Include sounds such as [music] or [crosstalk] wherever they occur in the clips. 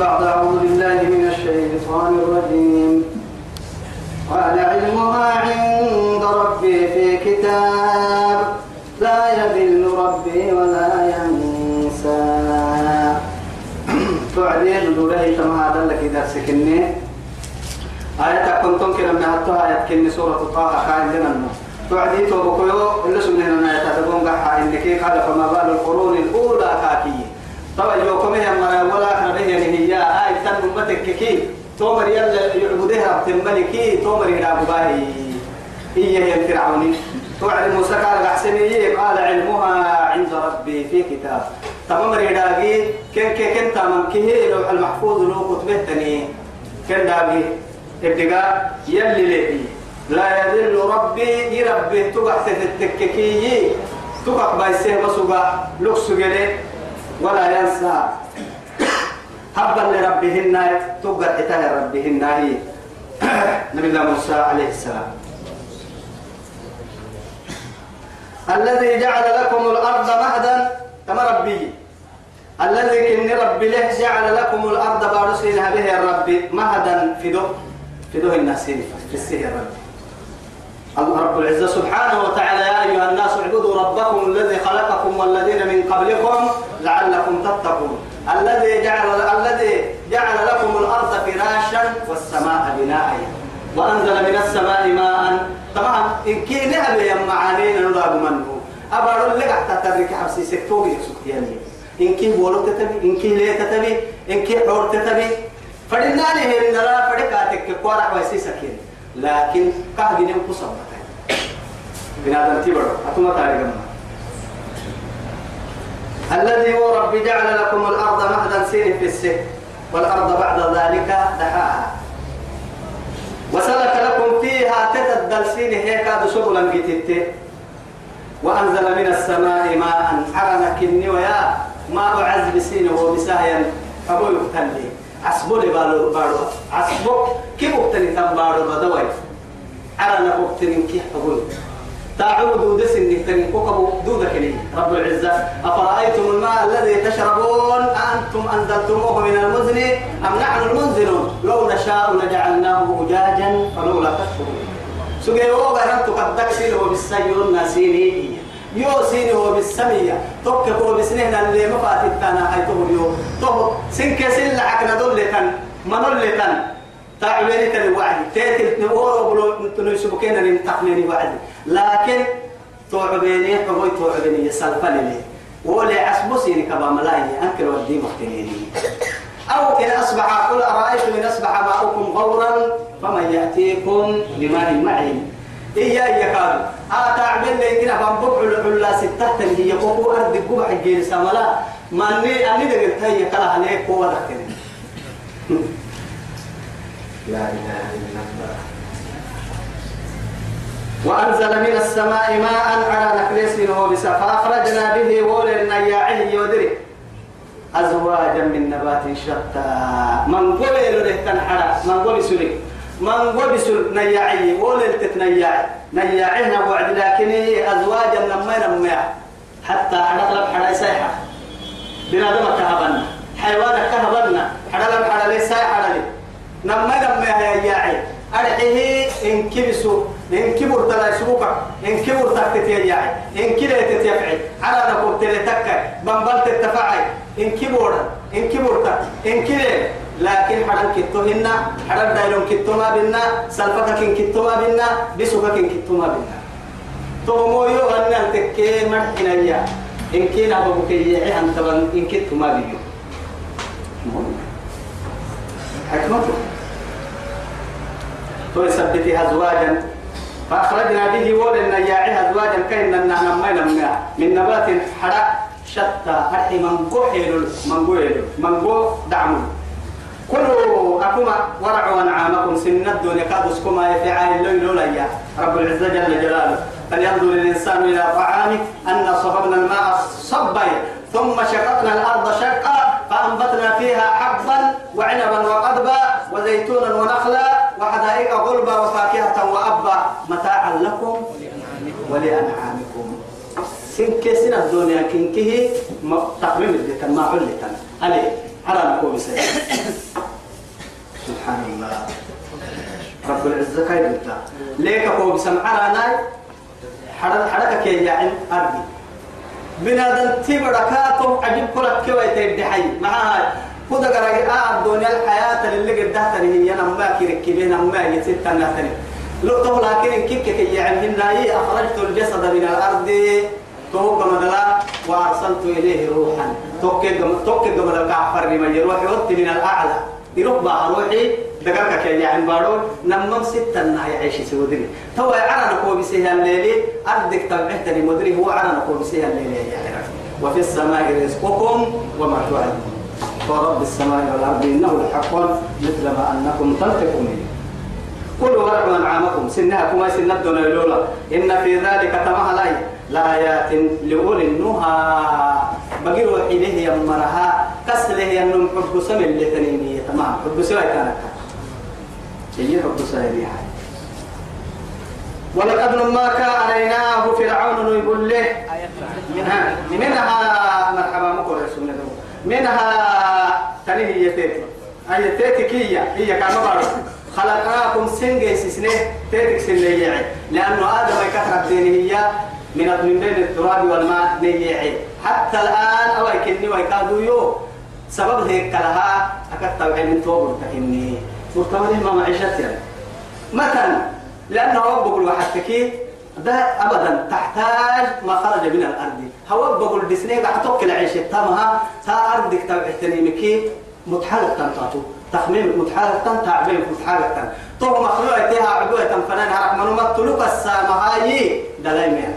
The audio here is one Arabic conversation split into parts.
بعد أعوذ بالله من الشيطان الرجيم. قال علمها عند ربي في كتاب لا يذل ربي ولا ينسى. تعدين دوله تم هذا لك درسك إني آية كنتم كنا من هاتها آية كني سورة طه خاين لنا تعدي توبكيو اللي سمعنا آية تدقون قحا إنك قال فما بال القرون الأولى كاكية طبعا يوكم هي مرا ولا خربه يعني هي آية تن أمتك كي. تومر يلا يعبدها بتملكي تومر يلعب باهي. هي هي الفرعوني توعد موسى قال أحسنية قال علمها عند ربي في كتاب. تمام ريداغي كن كن كن تمام كه لوح المحفوظ لو كتبه تاني كن داغي ابتغاء يلي لي لا يذل ربي يربي تبع تتككي تبع بايسه مسوغا لوكسو ولا ينسى. حبا لربهن تبقى حتاه ربهن هي نبي الله موسى عليه السلام. الذي جعل لكم الأرض مهدا. كما ربي. الذي كن ربي له جعل لكم الأرض بارسينها به الرب مهدا في دو في دو الناس في السهر ربي. الله رب العزة سبحانه وتعالى يا أيها الناس اعبدوا ربكم الذي خلقكم والذين من قبلكم لعلكم تتقون. الذي جعل الذي جعل لكم الأرض فراشا والسماء بناء. وأنزل من السماء ماء. طبعا إن كي نهب يا معانينا نراب منه. أبارو لك حتى تدرك حبسي سكتوغي سكتياني إن كي بولو تتبي إن كي ليه تتبي إن كي حور تتبي. فدناني هن نرى فدكاتك كوارع ويسي سكين لكن نم قصة بنادم تبرو أتما تاريخ الذي هو رب جعل لكم الأرض مهدا سير في السه والأرض بعد ذلك دحاها. وسلك لكم فيها تتدل سين هيك سبلا جتت وأنزل من السماء ماء حرنا كني ويا ماء عذب سين وبسايا أبو يقتلي عصبو لبالو بارو عصبو كيف اقتني تنبارو بدوي؟ حرنا اقتني كيف أقول تعود دس النهتن كوكب دودك لي. رب العزة أفرأيتم الماء الذي تشربون؟ أنتم أنزلتموه من المزن أم نحن المنزلون؟ لو نشاء لجعلناه أجاجا فلولا تشكرون. سجى وغا أنت قد تكسل وبالسيون ناسيني يو سيني هو بالسمية. توك هو بسنين اللي ما فاتتنا حيثه اليوم تو سنك سل عكنا دولتن تعبيني تلي وعدي. تيتل نورو بلو تنسبكين ننتقني وعدي. لكن توعبيني حبوي توعبيني سلفني ولي عسبسيني كبا ملاي أنكر ودي مختنيني أو إن أصبح قل أرأيتم إن أصبح ماؤكم غورا فمن يأتيكم بماء معين. إيا إيا كادو أتعبين لي كنا بنبقع العلا ستة هي قوة أرض قبع الجيل ساملا ما أني أني دقلت هي كلا عليك قوة دكتني [laughs] لا إله إلا الله. وأنزل من السماء ماء على نكليس وبسا فأخرجنا به ولنا ياعه يودري أزواجا من نبات شتى. من قبل له تنحرى من قبل سلك من قبل سل نياعي ولل تتنياعي نياعينا وعد لكن أزواجا لما نمع حتى حدث لب حدا سايحة بنادم كهبنا. حيوانك كهبنا. حدا لب حدا لي. سايحة لي أرحيه إن كبسوا إن كبر تلا يسوقك إن كبر تكتت يا ياعي إن كلا تتيفعي على نقول تلتك بمبل تتفعي إن كبر إن كبر إن كلا لكن حرام كتو هنا حرام دايلون كتو ما بينا سلفتك إن كتو ما بينا بسوكك إن كتو ما بينا. تومو يو أن تكي مرحنا يا إن كنا ببكي أنت إن كتو ما بيو. حكمته. ويثبتها أزواجا فأخرجنا به ولنا ياعي أزواجا كأن نما نما من نبات حرق شتى أرحي من قحيل من قحيل من قو دعم كلوا أكما ورعوا أنعامكم. سن الدنيا كادسكما يفعال الليل لولا رب العزة جل جلاله. فلينظر الإنسان إلى طعامه أن صببنا الماء صبا ثم شققنا الأرض شقا. فأنبتنا فيها حبا وعنبا وقضبا وزيتونا ونخلا. وحدائق غلبا وفاكهة وأبا متاعا لكم ولأنعامكم. سنك سنة الدنيا كنكه تقويم الدتن ما علتن عليه حرام كوم سبحان الله. رب العزة خير أنت؟ ليك كوم سمعنا ناي حركك يا عين أرضي. بنادم تبركاتهم عجب كرة كويت الدحي معها معها خذ قرأي آه الدنيا الحياة اللي قدها تري هي نما كيركبين نما يتسيت نهتني لو تو لكن كيف كي يعني هنا أخرجت الجسد من الأرض تو كما وأرسلت إليه روحا. توكي توكي كما كعفر لما يروح يوت من الأعلى. يروح بقى روحي دقرك كي يعني بارو. نمم ستة نهي يعيش سودري تو عرنا كو بسيها الليلي. أردك تبعتني مدري هو عرنا كو بسيها الليلي يعني. وفي السماء رزقكم وما توعدون. ورب السماء والأرض إنه لحق مثل ما أنكم تنطقون قلوا وارعوا أنعامكم. سنها كما سنة دون الأولى. إن في ذلك تمهلاي. لآيات لأولي النهى. بقيروا إليه يمرها. كسله ينم حب سم اللي تنيني تمام حب سوى كانت. يجي حب سوى ولقد ما كان عليناه فرعون يقول له منها منها مرحبا مقر رسولنا منها تنيه هي تيتي هي هي. كما بارو خلقناكم سنجي سنه تيتك سنه يعني لأنه آدم الدين هي من من بين التراب والماء نيعي حتى الآن أو يكني ويكادوا يو سبب هيك لها أكثر من توبر تكني مرتبط ما معيشتي يعني مثلا لأنه ربك الواحد ده أبدا تحتاج ما خرج من الأرض. هو بقول ديسني قاعد توكل عيش تامها تا أرضك تبعتني مكي متحرك تنتاتو تخميم متحرك تن تعبين متحرك تن. تو مخلوع تيها عدوة فنان رحمن ما تلوك السامهاي دلايمين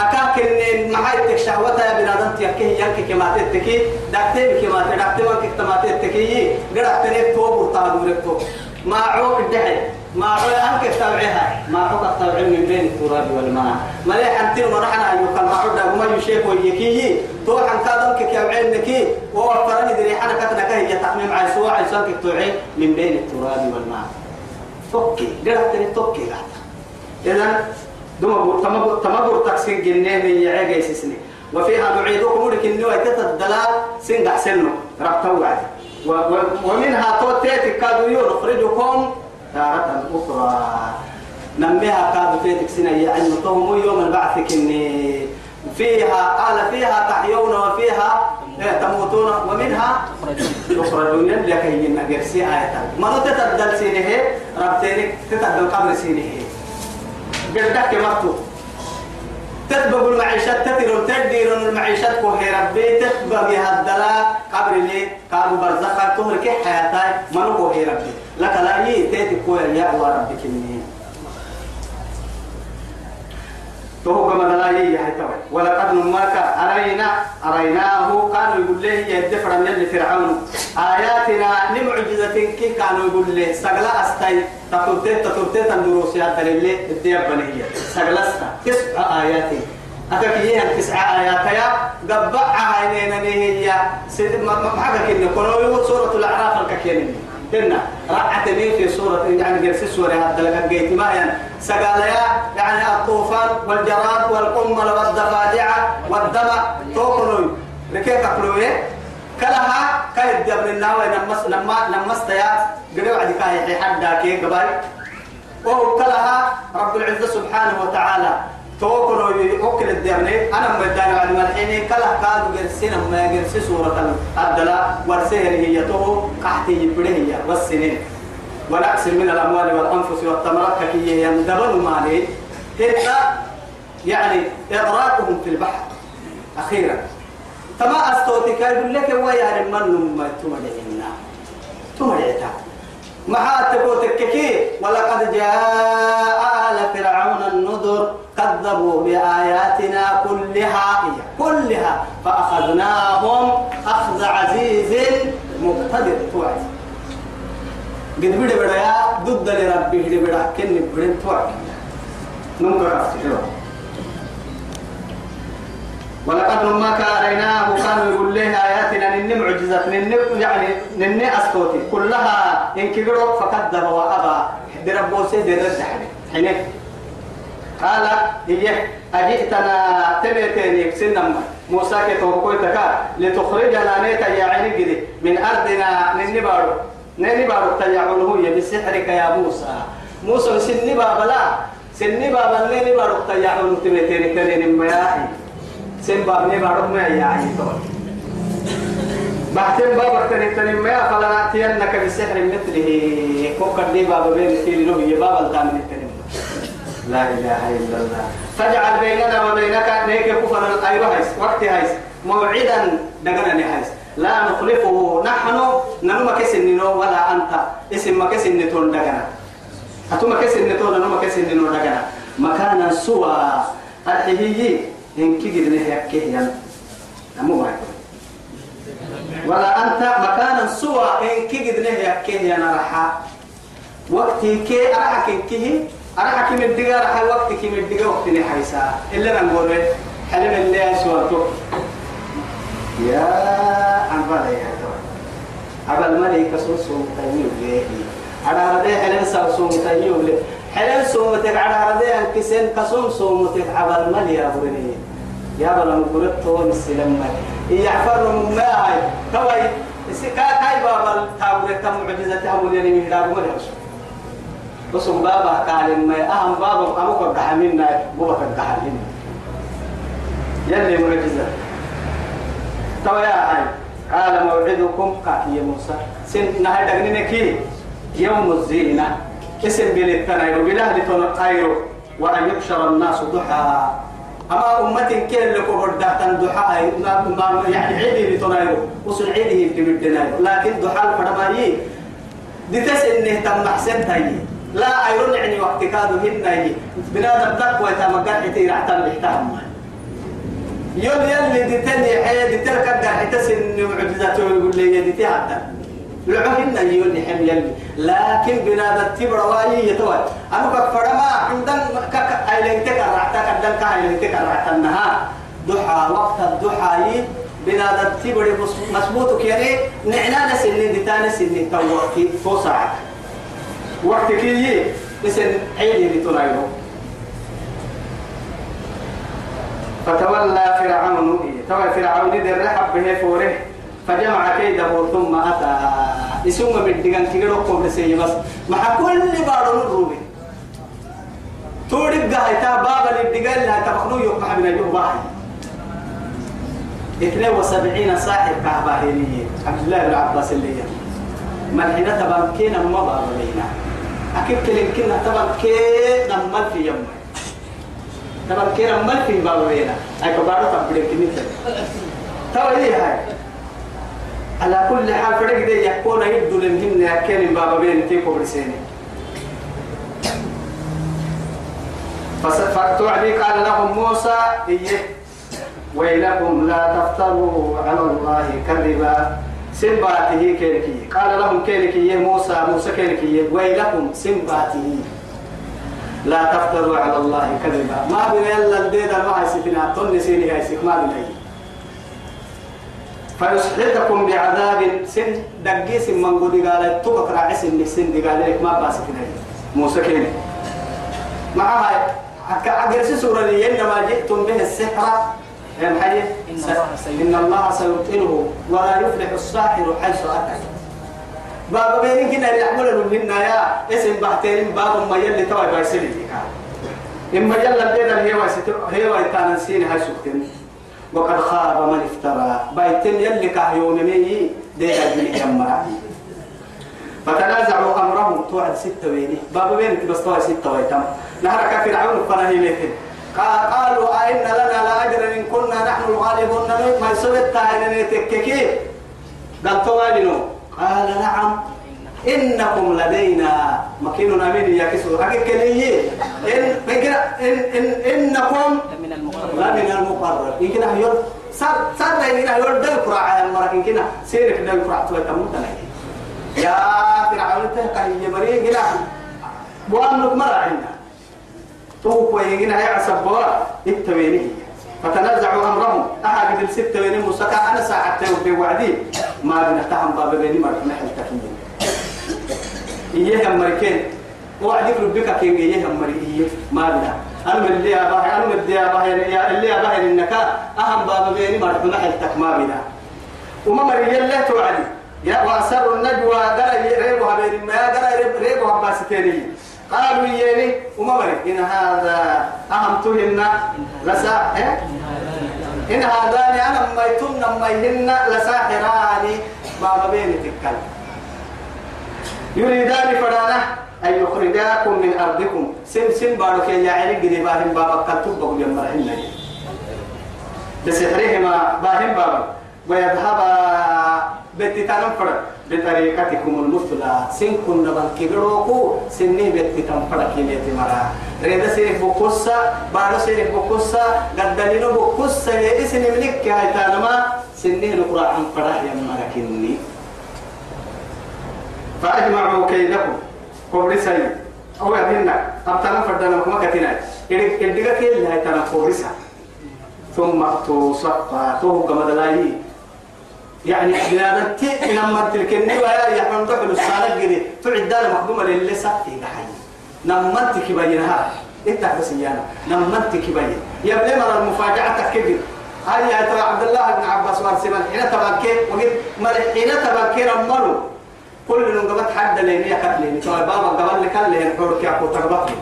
أكاك إن محايتك شهوتها يا بنادم تيكيه ينك كما تتكي دكتي كما تدكتي وانك كما تتكي قرأت تنيك توب ورطادورك توب ما عوق الدحي. ما عوق أنك تبعها ما عوق التبع من بين التراب والماء. ما ليه حنتين ورحنا أيوك المعروض وما يشيك ويكي تو حن كادمك كيوعين نكي ووفرني دري حنا كتنا كهي تقميم عن سواء عيسانك توعين من بين التراب والماء. توكي. قرأت تنيك توكي قاعد إذن دم تمبر تمبر تكسين جنيه يعيق يسسني وفيها نعيدكم لكن نوع تتدلال سنق سنو ربطوا وعد ومنها توتيت كادوا نخرجكم تارة أخرى. نميها كادوا تيتك سنة يعني طهم يوم البعث كني. فيها قال فيها تحيون وفيها تموتون. ومنها تخرجون لك هي نجرسي آية ما تتدل سينه ربتينك تتدل قبل سينه. قدك مرتو. تتبق المعيشة تتر تدير المعيشة. كوهي ربي تتبق هالدلا قبر لي قالوا برزخا تهرك حياتي منو كوهي ربي. لك لا يي تيتي كوهي يا ربي كني. تو كما لا يي حيتوي ولقد نماك أرينا أريناه. كانوا يقول له يدفر من فرعون. آياتنا لمعجزة كي كانوا يقول له سقلا أستي تطرتي تطرتي تندروس يا دليل الدياب بنية سقلا أستا. تسع آيات. أكاكيها تسع آيات يا؟ قبع عينينا هي سيد ما حكى كنا كانوا سورة الأعراف الككينين كنا رعتني في سورة يعني جلس سورة هذا لك جيت ما يعني. سقال يعني الطوفان والجراد والقمل والضفادع والدم. توكلوا لكيف تقولوا كلها كاي دبر الناوي نمس لما نمست يا قريب عدي كاي حدا كي قبل وهو كلها رب العزة سبحانه وتعالى توكلوا يوكل الدبر أنا مدانا على الملحين كلها كادوا جرسين ما جرس سورة الدلاء ورسهر هي تو قحتي يبره والسنين. ونقص من الأموال والأنفس والثمرات. كي يندبن مالي. هنا يعني إغراقهم في البحر. أخيرا. تما أستوتك يقول لك ويا رمان ما تمدعتا ما تكوتككي ولقد جاء آل فرعون النذر. كذبوا بآياتنا كلها كلها. فأخذناهم أخذ عزيز مقتدر. توعد. قد بدا بدا يا ضد لربي بدا بدا كن بدا توعد. نمكر ولقد ما كاريناه كانوا يقول له آياتنا نن معجزة نن يعني نن أسكوتي. كلها إن كبروا فكذب وأبى. دربوا سيد الرد حين قال هي أجئتنا تبيتني سنما موسى كتوكويتك لتخرجنا نيتا يا عيني من أرضنا نن بارو نن بارو تيعونه بسحرك يا موسى. موسى سني بابا لا سني بابا لي بارك تياحون تبتين كرين ما سن لي بارك ما يا بعدين بابا تاني تاني ما فلا نأتينك بسحر مثله. كوكر دي بابا بين له يا بابا التاني لا إله إلا الله. فاجعل بيننا وبينك نيك كفر أيوة هيس وقت هيس موعدا دقنا هيس. لا نخلفه نحن ننو كسننو ولا أنت اسم ما كسنتون دقنا. أتو ما كسنتون ننو ما كسننو دقنا. مكانا سوى الحهيي إن كي قد نهيك يعني مو ما ولا أنت مكانا سوى إن كي قد نهيك يعني رحا. وقتي كي أرحك كي أرحك من الدقاء رحا وقتي كي من الدقاء وقتي نحيسا إلا نقول حلم اللي أسوأتو يا عبالي يا عبال ملك سوسو تيوب ليه على هذا حلم سوسو تيوب ليه حلم سومتك على هذا كسين كسوم سومتك عبال ملي يا برني يا بلا مقولت تو السلام يعفر من ماي توي كا كاي بابا تاور تم معجزة تهم يعني من دابو ملي بس بابا قال ما أهم بابا أبوك قحمنا بابا قحمنا يلي معجزة تو يا هاي قال موعدكم يا موسى. سن نهاية دغنينكي يوم الزينة. اسم بلتنايرو بله لتنقايرو وأن يحشر الناس ضحى. أما أمتي كل لكو بردهتن ضحى يعني عيدي لتنايرو وصل عيدي في بردنايرو لكن ضحى الفرمائي دي تسنة تم محسن تاي لا أيرون يعني وقت كادو هن بنادم تقوى تمقر حتي رعتم بحتهم يوم يلي دي تاني حياة دي تلك أبدا حتسن معجزاته يقول لي يدي تهدى لعهن يوني حم يلي. لكن بنادى التبر واي يتوى. أنا كفر ما عندن كك أيلنتك الرعتا كدن كأيلنتك الرعتا النها ضحى وقت الضحى بنادى التبر مسبوط كيري نعنا نسن دي تاني سن توقتي فوسعك. وقت كي نسن عيدي لتنايرو فتولى فرعون تولى فرعون در رحب به فوره فجمع كيده ثم أتى. اسم من دقان تيجي قبل سي بس. مع كل بارون الرومي. تورد قايتا بابا للدقان لا تبخلو يقع من اليوم باهي 72 ساحر كهباهينية عبد الله بن عباس اللي ملحنة تبانكينا ما بابا لينا. أكيد كلمكينا تبانكينا مال في يمه تبقى كيرا مال في بابا بينا أي كبارة تبدي كنيسة ترى هي هاي؟ على كل حال فرق دي يكون يبدو لمهن يكين بابا بين تيكو برسيني فتوعدي قال لهم موسى إيه؟ ويلكم لا تفتروا على الله كذبا. سنباته كيركي قال لهم كيركي موسى موسى كيركي ويلكم سنباته. لا تفتروا على الله كذبا. ما بين إلا الديدا ما يسفنا تن سيني هاي ما بين فيسحتكم بعذاب سن دقيس من قد قال تبقى راعس سن قال لك ما باسفنا موسى كين مع هاي أجلس سورة إنما جئتم به السحر. يا محي إن الله سيبطله ولا يفلح الساحر حيث أتى بابا بينك إن اللي عمله منا يا اسم بحتين بابا ما يلي توي بايسلي إما يلا بينا هي وايست هي وايتان سين هاي سكتين. وقد خاب من افترى. بايتين يلي كهيون مي دينا جلي جمرا. فتنازعوا أمرهم توعد ستة ويني. بابا بينك بس توي ستة ويتم. نهرك فرعون فنهيمتين قالوا أئن لنا لأجرا إن كنا نحن الغالبون. ما يسوي التاين نتككي قال قال نعم إنكم لدينا مكين أمين. يا كسو حقك لي إن إن إن إنكم لمن المقرب إن كنا يور صار صار إن كنا يور دل كرة مرة. إن كنا سيرك دل كرة توي تموت يا فرعون تهكا يمري كنا بوانك مرة عندنا. تو كوي كنا هي عصبوا التويني فتنازعوا أمرهم. أحد الستة وين مسكا أنا ساعتين في وعدي ما بنفتحهم باب بيني ما نحن تكين إياه مريكين وعدك ربك كين إياه مريكين ما بنا. أنا من اللي أباه أنا من اللي أباه يا اللي أباه إنك. أهم باب بيني ما نحن تك ما بنا. وما مريكين لا توعدي. يا وأسر النجوى درى ريبها بين ما درى ريبها باستيني قالوا يلي وما مرك إن هذا أهمتهن لسا إن هذان أنا ما يتم ما يهن لساحران. ما بين تكل يريدان فرانا أن يخرجاكم من أرضكم. سن سن بارك يا عيني قريباهم بابا كتب بقول يوم مرحنا بسحرهما باهم بابا. ويذهب بتتنم فرق بطريقتكم المثلى سن كنا بنكبروكو سنه بتتنم فرق كيميت مرا ريدا سيرك بقصة بارو سيرك بقصة قدلينو بقصة اسم ملك هاي تانما سنه نقرأ عن فرح يمرا كني فأجمعوا كيدكم كورسي أو يهنا أبتنا فردنا كما كتنا إدك كيل هاي تنا كورسا ثم أتوا صفا تو كما دلائي يعني بلادن تي لما تلكني ويا يحمل دخل الصالح جدي تعد دار مخدومة للي سقي دحي نما انت كبينها إنت بس يانا. نما انت كبين يا بلي مرة المفاجأة تكبر هاي يا ترى عبد الله بن عباس وارسمان حين تبكي؟ وقيت مر حين تبكي رمرو كل من قبل حد لين يا كتلين. تو بابا قبل لك اللي ينحور كي أكو تقبطني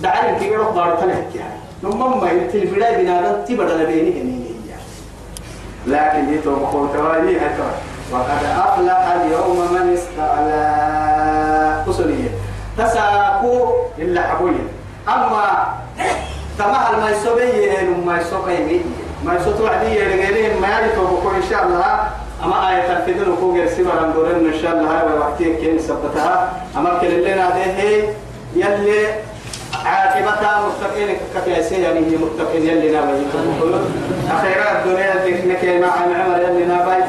دعاني دار تلك يعني. نما ما يتل بداية بنادم تبدأ لبيني هني لكن يتو بقول توالي هتو وقد أفلح اليوم من استعلى أصلية تساكو إلا حبوية. أما تمام ما يسوي ما يسوي ما يسوي عادي غيرهم ما بقول إن شاء الله. أما آية تنفيذ فوق السبع رندورين إن شاء الله. وقتين كين سبتها. أما كل اللي ناديه يلي عاقبتها متقين كفيسين يعني متقين يلي نابي أخيرا الدنيا ذيك مع عمر يلي نابي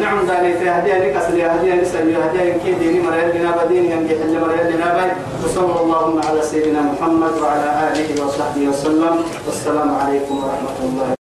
نعم داني في هدية لكسر هدية نسأل هدية كي ديني مر يلي نابا ديني ينجح اللي مر يلي نابي وصلى اللهم على سيدنا محمد وعلى آله وصحبه وسلم. والسلام عليكم ورحمة الله